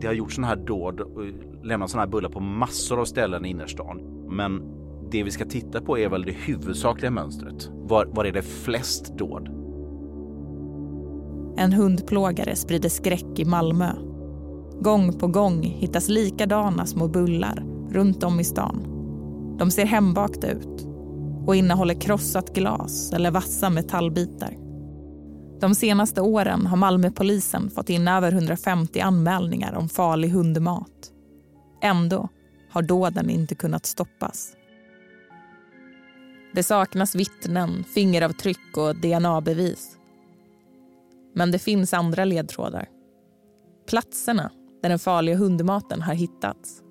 Det har gjorts sådana här dåd och lämnat sådana här bullar på massor av ställen i innerstan. Men det vi ska titta på är väl det huvudsakliga mönstret. Var, var är det flest dåd? En hundplågare sprider skräck i Malmö. Gång på gång hittas likadana små bullar runt om i stan. De ser hembakta ut och innehåller krossat glas eller vassa metallbitar. De senaste åren har Malmöpolisen fått in över 150 anmälningar om farlig hundmat. Ändå har dåden inte kunnat stoppas. Det saknas vittnen, fingeravtryck och DNA-bevis. Men det finns andra ledtrådar. Platserna där den farliga hundmaten har hittats.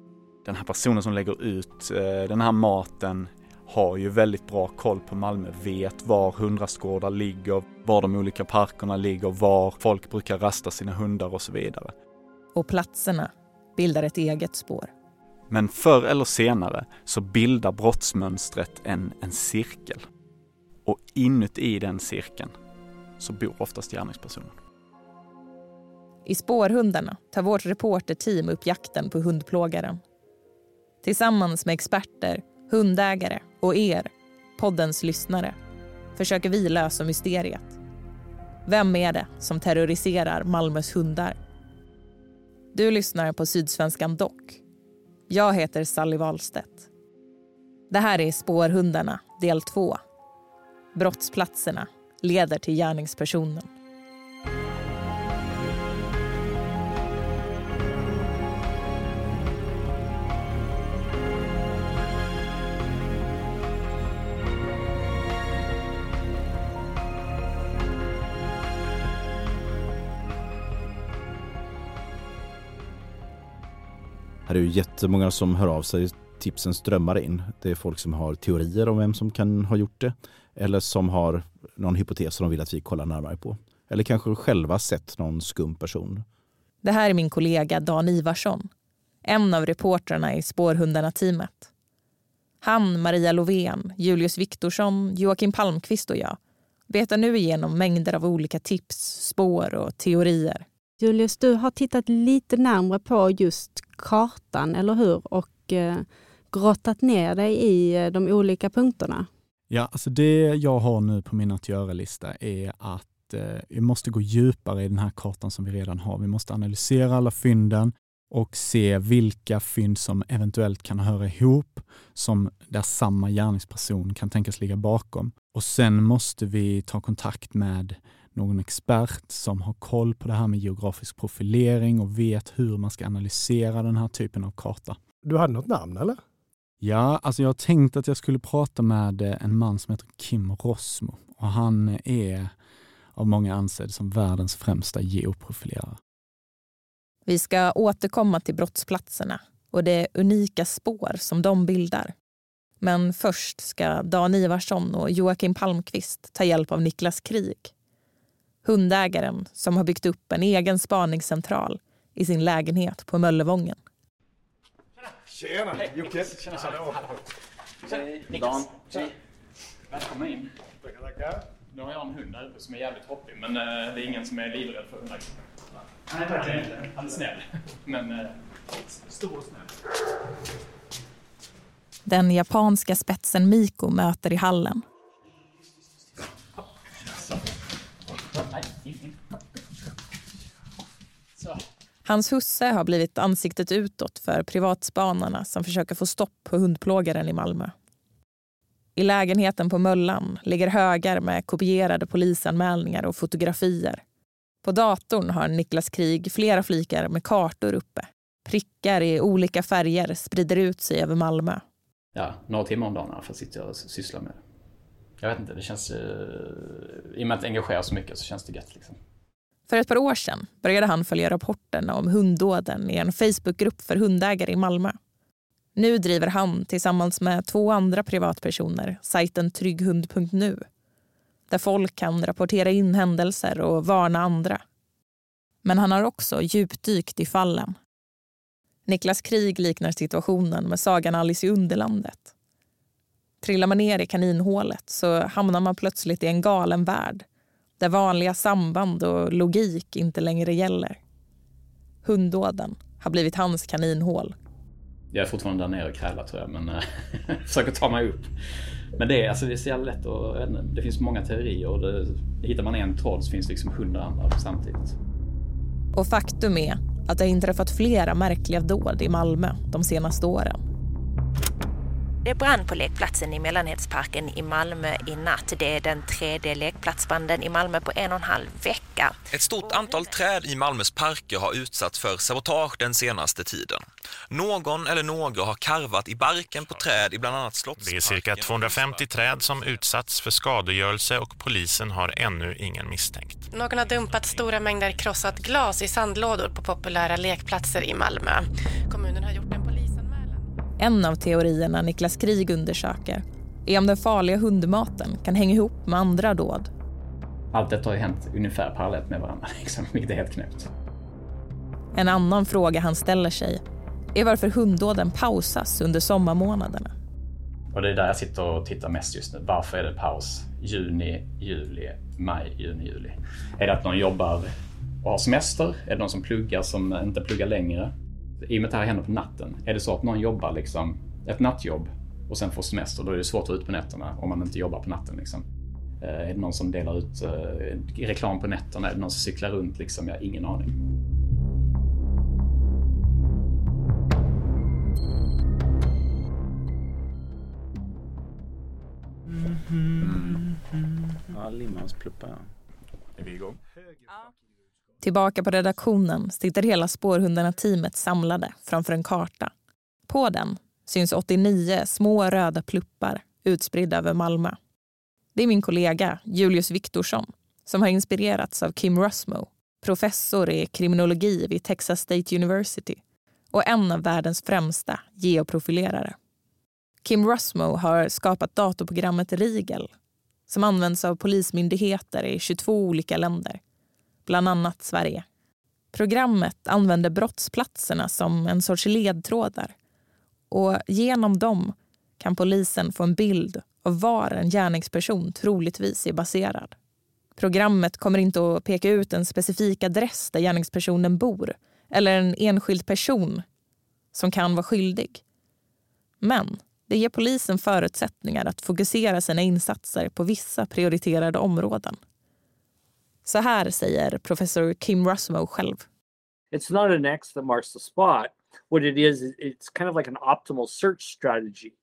Den här personen som lägger ut eh, den här maten har ju väldigt bra koll på Malmö, vet var hundrastgårdar ligger, var de olika parkerna ligger, var folk brukar rasta sina hundar och så vidare. Och platserna bildar ett eget spår. Men förr eller senare så bildar brottsmönstret en, en cirkel. Och inuti den cirkeln så bor oftast gärningspersonen. I spårhundarna tar vårt reporterteam upp jakten på hundplågaren. Tillsammans med experter, hundägare och er, poddens lyssnare, försöker vi lösa mysteriet. Vem är det som terroriserar Malmös hundar? Du lyssnar på Sydsvenskan Dock. Jag heter Sally Wahlstedt. Det här är Spårhundarna, del 2. Brottsplatserna leder till gärningspersonen. Här är ju jättemånga som hör av sig. Tipsen strömmar in. Det är folk som har teorier om vem som kan ha gjort det. Eller som har någon hypotes som de vill att vi kollar närmare på. Eller kanske själva sett någon skum person. Det här är min kollega Dan Ivarsson. En av reportrarna i Spårhundarna-teamet. Han, Maria Lovén, Julius Viktorsson, Joakim Palmqvist och jag betar nu igenom mängder av olika tips, spår och teorier. Julius, du har tittat lite närmre på just kartan, eller hur? Och eh, grottat ner dig i eh, de olika punkterna. Ja, alltså det jag har nu på min att göra-lista är att eh, vi måste gå djupare i den här kartan som vi redan har. Vi måste analysera alla fynden och se vilka fynd som eventuellt kan höra ihop, som där samma gärningsperson kan tänkas ligga bakom. Och sen måste vi ta kontakt med någon expert som har koll på det här med geografisk profilering och vet hur man ska analysera den här typen av karta. Du hade något namn eller? Ja, alltså jag har tänkt att jag skulle prata med eh, en man som heter Kim Rosmo och han är av många ansedd som världens främsta geoprofilerare. Vi ska återkomma till brottsplatserna och det unika spår som de bildar. Men först ska Dan Ivarsson och Joakim Palmqvist ta hjälp av Niklas Krig. Hundägaren som har byggt upp en egen spaningscentral i sin lägenhet på Möllevången. Tjena! Jocke! Tjena! Hallå! Dan. Välkommen in. Tackar, tackar. Nu har jag en hund där uppe som är jävligt hoppig, men eh, det är ingen som är livrädd för hundar. Nej, verkligen inte. Han är snäll, men eh, Stor och snäll. Den japanska spetsen Miko möter i hallen. nej, in, in. Så. Hans husse har blivit ansiktet utåt för privatspanarna som försöker få stopp på hundplågaren i Malmö. I lägenheten på Möllan ligger högar med kopierade polisanmälningar och fotografier. På datorn har Niklas Krig flera flikar med kartor uppe. Prickar i olika färger sprider ut sig över Malmö. Ja, några timmar om dagen i sitter jag och sysslar med det. Jag vet inte, det känns... Eh, I och med att det engagerar så mycket så känns det gött liksom. För ett par år sedan började han följa rapporterna om hunddåden i en Facebookgrupp för hundägare i Malmö. Nu driver han tillsammans med två andra privatpersoner sajten trygghund.nu där folk kan rapportera in händelser och varna andra. Men han har också djupdykt i fallen. Niklas Krig liknar situationen med sagan Alice i Underlandet. Trillar man ner i kaninhålet så hamnar man plötsligt i en galen värld där vanliga samband och logik inte längre gäller. Hunddåden har blivit hans kaninhål. Jag är fortfarande där nere och krälar tror jag, men äh, försöker ta mig upp. Men det är, alltså, det är så jävla lätt att... Det finns många teorier och det, hittar man en tråd så finns det liksom hundra andra samtidigt. Och faktum är att det har inträffat flera märkliga dåd i Malmö de senaste åren. Det brann på lekplatsen i Mellanhetsparken i Malmö i natt. Det är den tredje lekplatsbranden i Malmö på en och en halv vecka. Ett stort antal träd i Malmös parker har utsatts för sabotage den senaste tiden. Någon eller några har karvat i barken på träd i bland annat Slottsparken. Det är cirka 250 träd som utsatts för skadegörelse och polisen har ännu ingen misstänkt. Någon har dumpat stora mängder krossat glas i sandlådor på populära lekplatser i Malmö. Kommunen har gjort en av teorierna Niklas Krig undersöker är om den farliga hundmaten kan hänga ihop med andra dåd. Allt detta har ju hänt ungefär parallellt med varandra, liksom, vilket är helt knäppt. En annan fråga han ställer sig är varför hunddåden pausas under sommarmånaderna. Och det är där jag sitter och tittar mest just nu. Varför är det paus? Juni, juli, maj, juni, juli. Är det att någon jobbar och har semester? Är det någon som pluggar som inte pluggar längre? I och med att det här händer på natten, är det så att någon jobbar liksom ett nattjobb och sen får semester, då är det svårt att vara ute på nätterna om man inte jobbar på natten. Liksom. Eh, är det någon som delar ut eh, reklam på nätterna? Är det någon som cyklar runt? Liksom? Jag har ingen aning. Mm. Ja, pluppa, ja. Är vi igång? Ja. Tillbaka på redaktionen sitter hela spårhundarna-teamet samlade framför en karta. På den syns 89 små röda pluppar utspridda över Malmö. Det är min kollega Julius Viktorsson som har inspirerats av Kim Rusmo, professor i kriminologi vid Texas State University och en av världens främsta geoprofilerare. Kim Rusmo har skapat datorprogrammet Rigel som används av polismyndigheter i 22 olika länder bland annat Sverige. Programmet använder brottsplatserna som en sorts ledtrådar och genom dem kan polisen få en bild av var en gärningsperson troligtvis är baserad. Programmet kommer inte att peka ut en specifik adress där gärningspersonen bor eller en enskild person som kan vara skyldig. Men det ger polisen förutsättningar att fokusera sina insatser på vissa prioriterade områden. Så här säger professor Kim Rusmo själv. It's not an X that marks the spot. What it is, it's kind of like an optimal search strategy.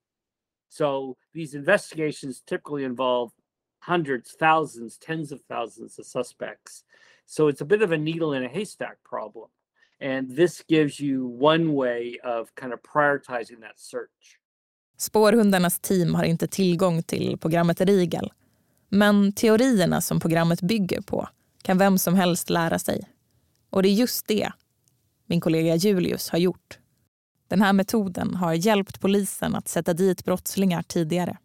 So these investigations typically involve hundreds, thousands, tens of thousands of suspects. So it's a bit of a needle in a haystack problem. And this gives you one way of kind of prioritizing that search. Spårhundarnas team har inte tillgång till programmet Rigel men teorierna som programmet bygger på kan vem som helst lära sig. Och det är just det min kollega Julius har gjort. Den här metoden har hjälpt polisen att sätta dit brottslingar tidigare.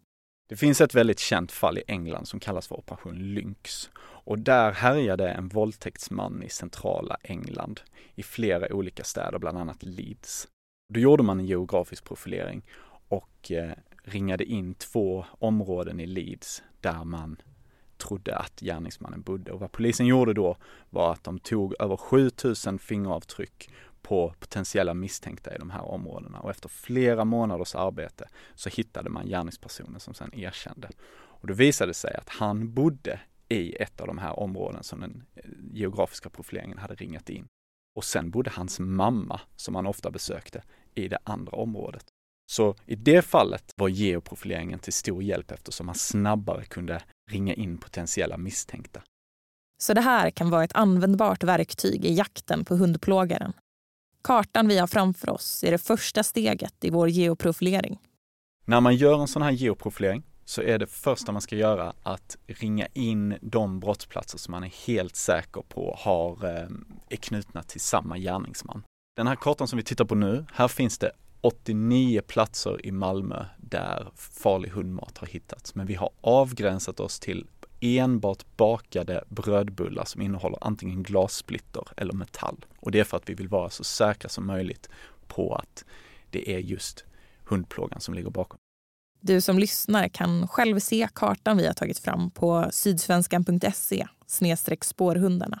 Det finns ett väldigt känt fall i England som kallas för Operation Lynx. Och där härjade en våldtäktsman i centrala England i flera olika städer, bland annat Leeds. Då gjorde man en geografisk profilering och eh, ringade in två områden i Leeds där man trodde att gärningsmannen bodde. Och vad polisen gjorde då var att de tog över 7000 fingeravtryck på potentiella misstänkta i de här områdena och efter flera månaders arbete så hittade man gärningspersonen som sen erkände. Och då visade det sig att han bodde i ett av de här områdena som den eh, geografiska profileringen hade ringat in. Och sen bodde hans mamma, som han ofta besökte, i det andra området. Så i det fallet var geoprofileringen till stor hjälp eftersom man snabbare kunde ringa in potentiella misstänkta. Så det här kan vara ett användbart verktyg i jakten på hundplågaren. Kartan vi har framför oss är det första steget i vår geoprofilering. När man gör en sån här geoprofilering så är det första man ska göra att ringa in de brottsplatser som man är helt säker på har, eh, är knutna till samma gärningsman. Den här kartan som vi tittar på nu, här finns det 89 platser i Malmö där farlig hundmat har hittats. Men vi har avgränsat oss till enbart bakade brödbullar som innehåller antingen glassplitter eller metall. Och det är för att vi vill vara så säkra som möjligt på att det är just hundplågan som ligger bakom. Du som lyssnar kan själv se kartan vi har tagit fram på sydsvenskan.se spårhundarna.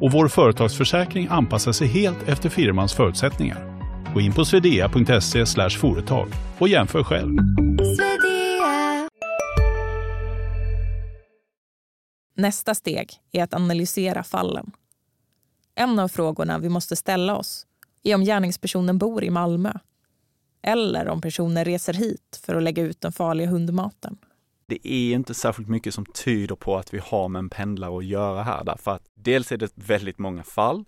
och vår företagsförsäkring anpassar sig helt efter firmans förutsättningar. Gå in på swedea.se företag och jämför själv. Nästa steg är att analysera fallen. En av frågorna vi måste ställa oss är om gärningspersonen bor i Malmö eller om personen reser hit för att lägga ut den farliga hundmaten. Det är inte särskilt mycket som tyder på att vi har med en pendlare att göra här därför att dels är det väldigt många fall.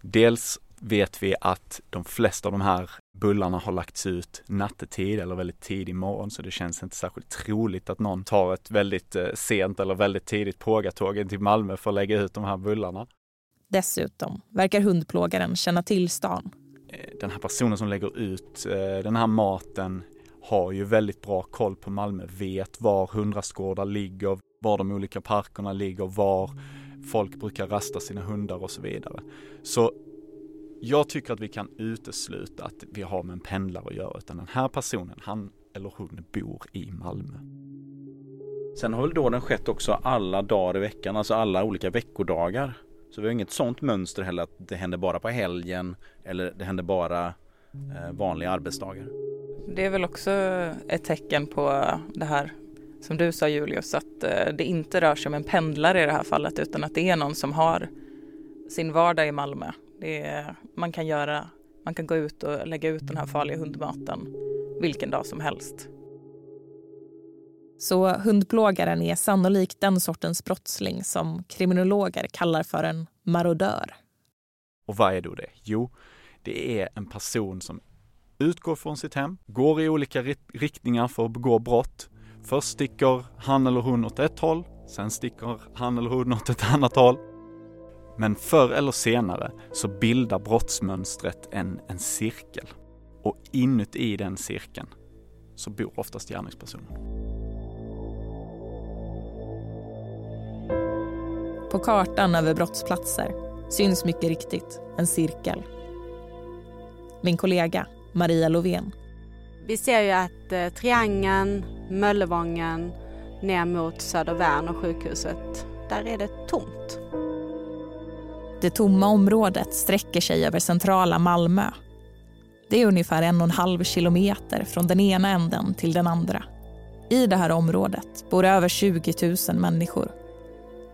Dels vet vi att de flesta av de här bullarna har lagts ut nattetid eller väldigt tidig morgon så det känns inte särskilt troligt att någon tar ett väldigt eh, sent eller väldigt tidigt pågatåg till Malmö för att lägga ut de här bullarna. Dessutom verkar hundplågaren känna till stan. Eh, den här personen som lägger ut eh, den här maten har ju väldigt bra koll på Malmö, vet var hundrastgårdar ligger, var de olika parkerna ligger, var folk brukar rasta sina hundar och så vidare. Så jag tycker att vi kan utesluta att vi har med en pendlare att göra, utan den här personen, han eller hon bor i Malmö. Sen har väl dåden skett också alla dagar i veckan, alltså alla olika veckodagar. Så vi har inget sånt mönster heller att det händer bara på helgen eller det händer bara eh, vanliga arbetsdagar. Det är väl också ett tecken på det här som du sa Julius, att eh, det inte rör sig om en pendlare i det här fallet utan att det är någon som har sin vardag i Malmö. Är, man, kan göra, man kan gå ut och lägga ut den här farliga hundmaten vilken dag som helst. Så hundplågaren är sannolikt den sortens brottsling som kriminologer kallar för en marodör. Och vad är då det? Jo, det är en person som utgår från sitt hem, går i olika riktningar för att begå brott. Först sticker han eller hon åt ett håll, sen sticker han eller hon åt ett annat håll. Men förr eller senare så bildar brottsmönstret en, en cirkel. Och inuti den cirkeln så bor oftast gärningspersonen. På kartan över brottsplatser syns mycket riktigt en cirkel. Min kollega Maria Lovén. Vi ser ju att eh, Triangeln, Möllevången, ner mot Södervärn och sjukhuset, där är det tomt. Det tomma området sträcker sig över centrala Malmö. Det är ungefär en och en halv kilometer från den ena änden till den andra. I det här området bor över 20 000 människor.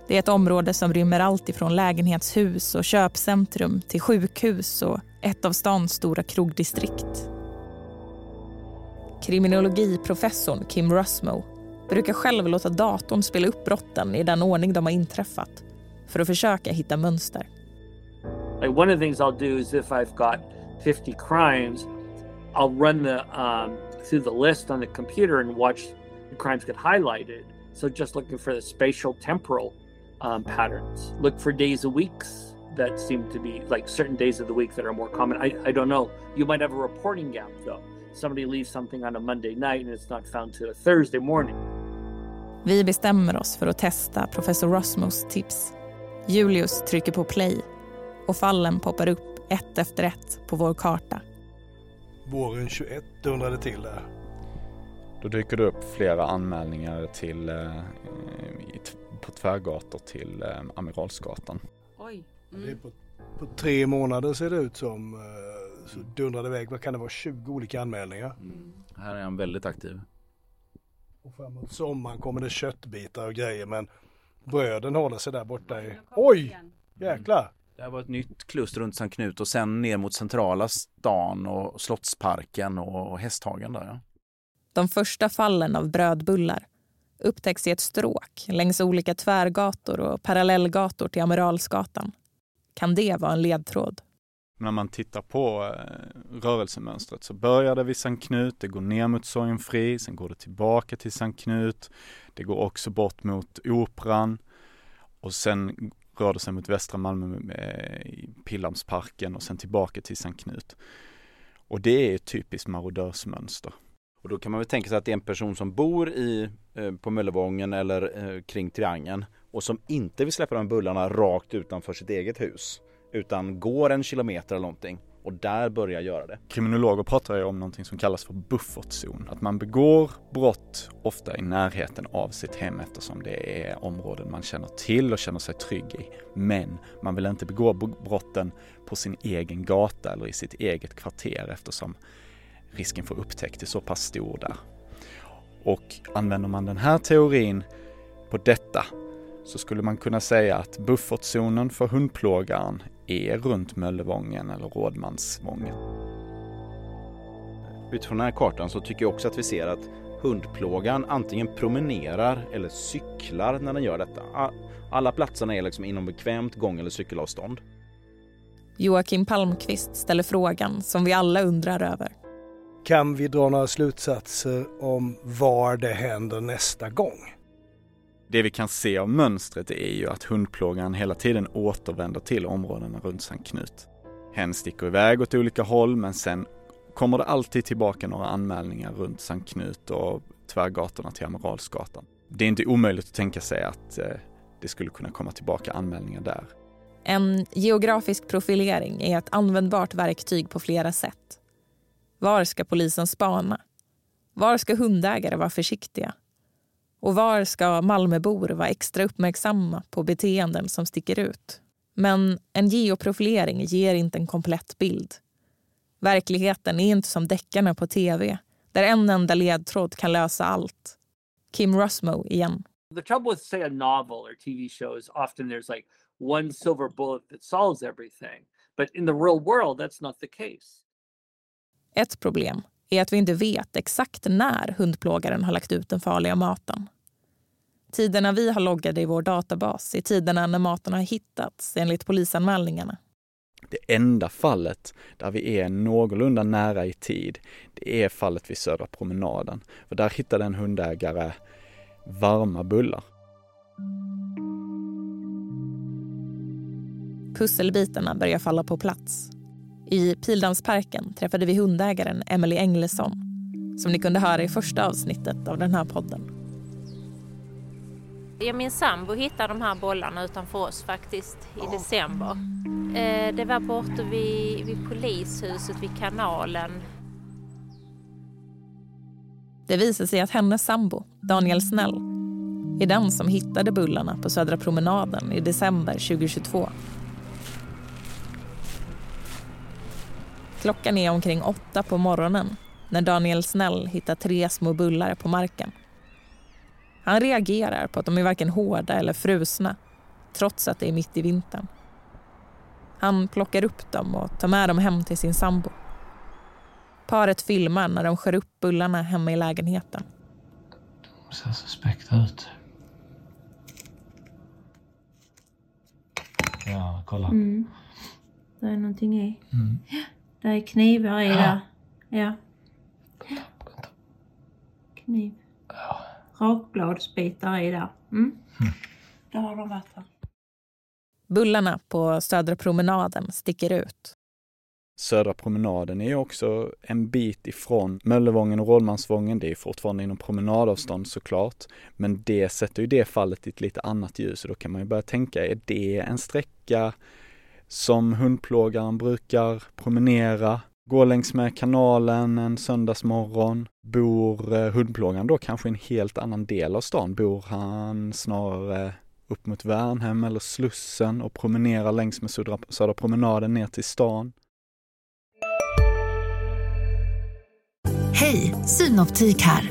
Det är ett område som rymmer allt ifrån lägenhetshus och köpcentrum till sjukhus och ett av stans stora krogdistrikt. Kriminologiprofessorn Kim Rusmo brukar själv låta datorn spela upp brotten i den ordning de har inträffat för att försöka hitta mönster. Like one of the things I'll do is if I've got 50 crimes, I'll run the um, through the list on the computer and watch the crimes get highlighted. So just looking for the spatial temporal um, patterns. Look for days of weeks that seem to be like certain days of the week that are more common. I, I don't know. You might have a reporting gap though. Somebody leaves something on a Monday night and it's not found till a Thursday morning. Vi bestämmer oss för att testa professor Rosmos tips. Julius trycker på play och fallen poppar upp ett efter ett på vår karta. Våren 21 dundrade till där. Då dyker det upp flera anmälningar till, eh, på tvärgator till eh, Amiralsgatan. Oj. Mm. Det är på, på, tre månader ser det ut som eh, så dundrade iväg. Vad kan det vara? 20 olika anmälningar. Mm. Här är han väldigt aktiv. Och framåt sommaren kommer det köttbitar och grejer men bröden håller sig där borta i... Oj! Jäklar! Det här var ett nytt kluster runt Sankt Knut och sen ner mot centrala stan och Slottsparken och Hästhagen där. Ja. De första fallen av brödbullar upptäcks i ett stråk längs olika tvärgator och parallellgator till Amiralsgatan. Kan det vara en ledtråd? När man tittar på eh, rörelsemönstret så börjar det vid Sankt Knut, det går ner mot Sorgenfri, sen går det tillbaka till Sankt Knut, det går också bort mot Operan och sen rör det sig mot västra Malmö eh, i Pildammsparken och sen tillbaka till Sankt Knut. Och det är ett typiskt marodörsmönster. Och då kan man väl tänka sig att det är en person som bor i, eh, på Möllevången eller eh, kring Triangeln och som inte vill släppa de bullarna rakt utanför sitt eget hus utan går en kilometer eller någonting och där börjar göra det. Kriminologer pratar ju om någonting som kallas för buffertzon. Att man begår brott ofta i närheten av sitt hem eftersom det är områden man känner till och känner sig trygg i. Men man vill inte begå brotten på sin egen gata eller i sitt eget kvarter eftersom risken för upptäckt är så pass stor där. Och använder man den här teorin på detta så skulle man kunna säga att buffertzonen för hundplågaren är runt Möllevången eller Rådmansvången. Utifrån den här kartan så tycker jag också att vi ser att hundplågaren antingen promenerar eller cyklar när den gör detta. Alla platserna är liksom inom bekvämt gång eller cykelavstånd. Joakim Palmqvist ställer frågan som vi alla undrar över. Kan vi dra några slutsatser om var det händer nästa gång? Det vi kan se av mönstret är ju att hundplågaren hela tiden återvänder till områdena runt Sankt Knut. Hen sticker iväg åt olika håll men sen kommer det alltid tillbaka några anmälningar runt Sankt Knut och tvärgatorna till Amiralsgatan. Det är inte omöjligt att tänka sig att eh, det skulle kunna komma tillbaka anmälningar där. En geografisk profilering är ett användbart verktyg på flera sätt. Var ska polisen spana? Var ska hundägare vara försiktiga? Och var ska Malmöbor vara extra uppmärksamma på beteenden som sticker ut? Men en geoprofilering ger inte en komplett bild. Verkligheten är inte som deckarna på tv där en enda ledtråd kan lösa allt. Kim Rusmo igen. The trouble with say a novel or TV show is often there's like one silver bullet that solves everything. But in the real world that's not the case. Ett problem är att vi inte vet exakt när hundplågaren har lagt ut den farliga maten. Tiderna vi har loggade i vår databas är tiderna när maten har hittats enligt polisanmälningarna. Det enda fallet där vi är någorlunda nära i tid, det är fallet vid Södra promenaden. För där hittade en hundägare varma bullar. Pusselbitarna börjar falla på plats. I Pildammsparken träffade vi hundägaren Emily Englesson som ni kunde höra i första avsnittet av den här podden. Ja, min sambo hittade de här bollarna utanför oss faktiskt i december. Eh, det var borta vid, vid polishuset vid kanalen. Det visade sig att hennes sambo, Daniel Snell, är den som hittade bullarna på Södra promenaden i december 2022. Klockan är omkring åtta på morgonen när Daniel Snell hittar tre små bullar på marken. Han reagerar på att de är varken hårda eller frusna trots att det är mitt i vintern. Han plockar upp dem och tar med dem hem till sin sambo. Paret filmar när de skär upp bullarna hemma i lägenheten. De ser suspekta ut. Ja, kolla. Mm. Det är någonting i. Mm. Det är knivar i där. Ja. Kniv. Rakbladsbitar i där. Mm. Mm. Där har de varit här. Bullarna på Södra promenaden sticker ut. Södra promenaden är också en bit ifrån Möllevången och Rådmansvången. Det är fortfarande inom promenadavstånd såklart. Men det sätter ju det fallet i ett lite annat ljus och då kan man ju börja tänka, är det en sträcka som hundplågaren brukar promenera? Gå längs med kanalen en söndagsmorgon. Bor eh, hundplågaren då kanske i en helt annan del av stan? Bor han snarare upp mot Värnhem eller Slussen och promenerar längs med Södra, Södra promenaden ner till stan? Hej, Synoptik här.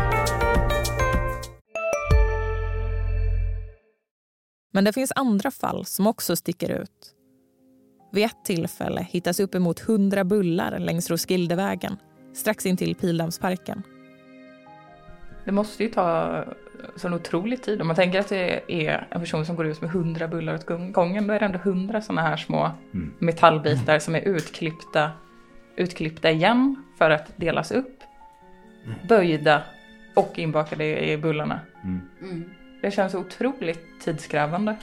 Men det finns andra fall som också sticker ut. Vid ett tillfälle hittas uppemot hundra bullar längs Roskildevägen strax intill Pildammsparken. Det måste ju ta sån otrolig tid. Om man tänker att det är en person som går ut med hundra bullar åt gången, då är det ändå hundra sådana här små Mm. metallbitar som är utklippta, utklippta igen för att delas upp, böjda och inbakade i bullarna. Mm. Det känns otroligt tidskrävande.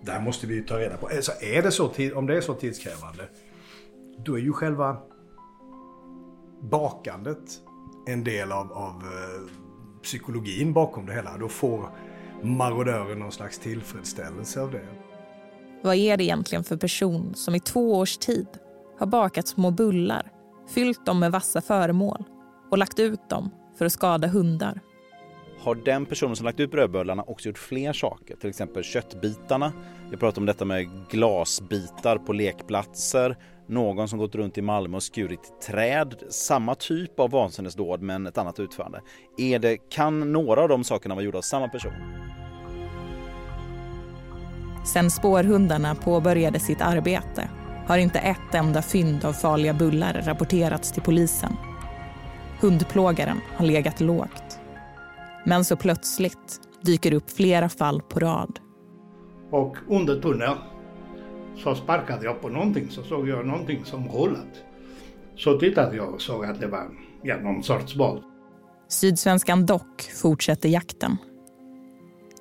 Där måste vi ju ta reda på. Alltså är det så, om det är så tidskrävande, då är ju själva bakandet en del av, av eh, psykologin bakom det hela. Då får marodören någon slags tillfredsställelse av det. Vad är det egentligen för person som i två års tid har bakat små bullar, fyllt dem med vassa föremål och lagt ut dem för att skada hundar? Har den personen som lagt ut brödbullarna också gjort fler saker? Till exempel köttbitarna. Jag pratar om detta med glasbitar på lekplatser. Någon som gått runt i Malmö och skurit träd. Samma typ av vansinnesdåd men ett annat utförande. Är det, kan några av de sakerna vara gjorda av samma person? Sen spårhundarna påbörjade sitt arbete har inte ett enda fynd av farliga bullar rapporterats till polisen. Hundplågaren har legat lågt. Men så plötsligt dyker upp flera fall på rad. Och under tunneln så sparkade jag på någonting så såg jag någonting som rullat. Så tittade jag och såg att det var ja, någon sorts boll. Sydsvenskan Dock fortsätter jakten.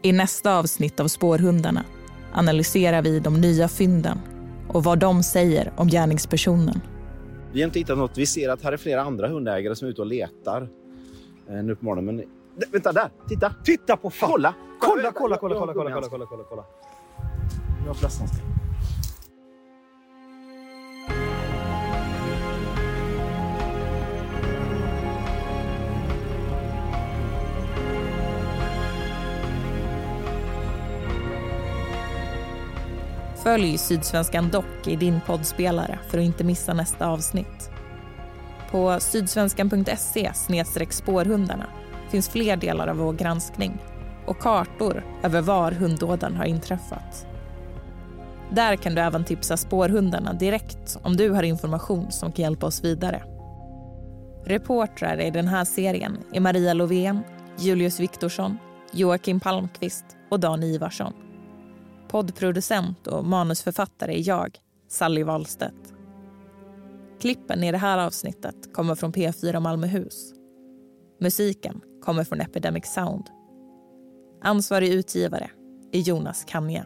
I nästa avsnitt av Spårhundarna analyserar vi de nya fynden och vad de säger om gärningspersonen. Vi har inte hittat något. Vi ser att här är flera andra hundägare som är ute och letar eh, nu på morgonen. Men... D- vänta, där! Titta! Titta på fan! Kolla! Kolla, kolla, kolla, Jag har kolla, kolla, kolla, kolla, kolla, kolla. Jag har plasthandskar. Följ Sydsvenskan Dock i din poddspelare för att inte missa nästa avsnitt. På sydsvenskan.se spårhundarna finns fler delar av vår granskning och kartor över var hunddåden har inträffat. Där kan du även tipsa spårhundarna direkt om du har information som kan hjälpa oss vidare. Reportrar i den här serien är Maria Lovén, Julius Viktorsson, Joakim Palmqvist och Dan Ivarsson. Poddproducent och manusförfattare är jag, Sally Wahlstedt. Klippen i det här avsnittet kommer från P4 Malmöhus. Musiken kommer från Epidemic Sound. Ansvarig utgivare är Jonas Kanja.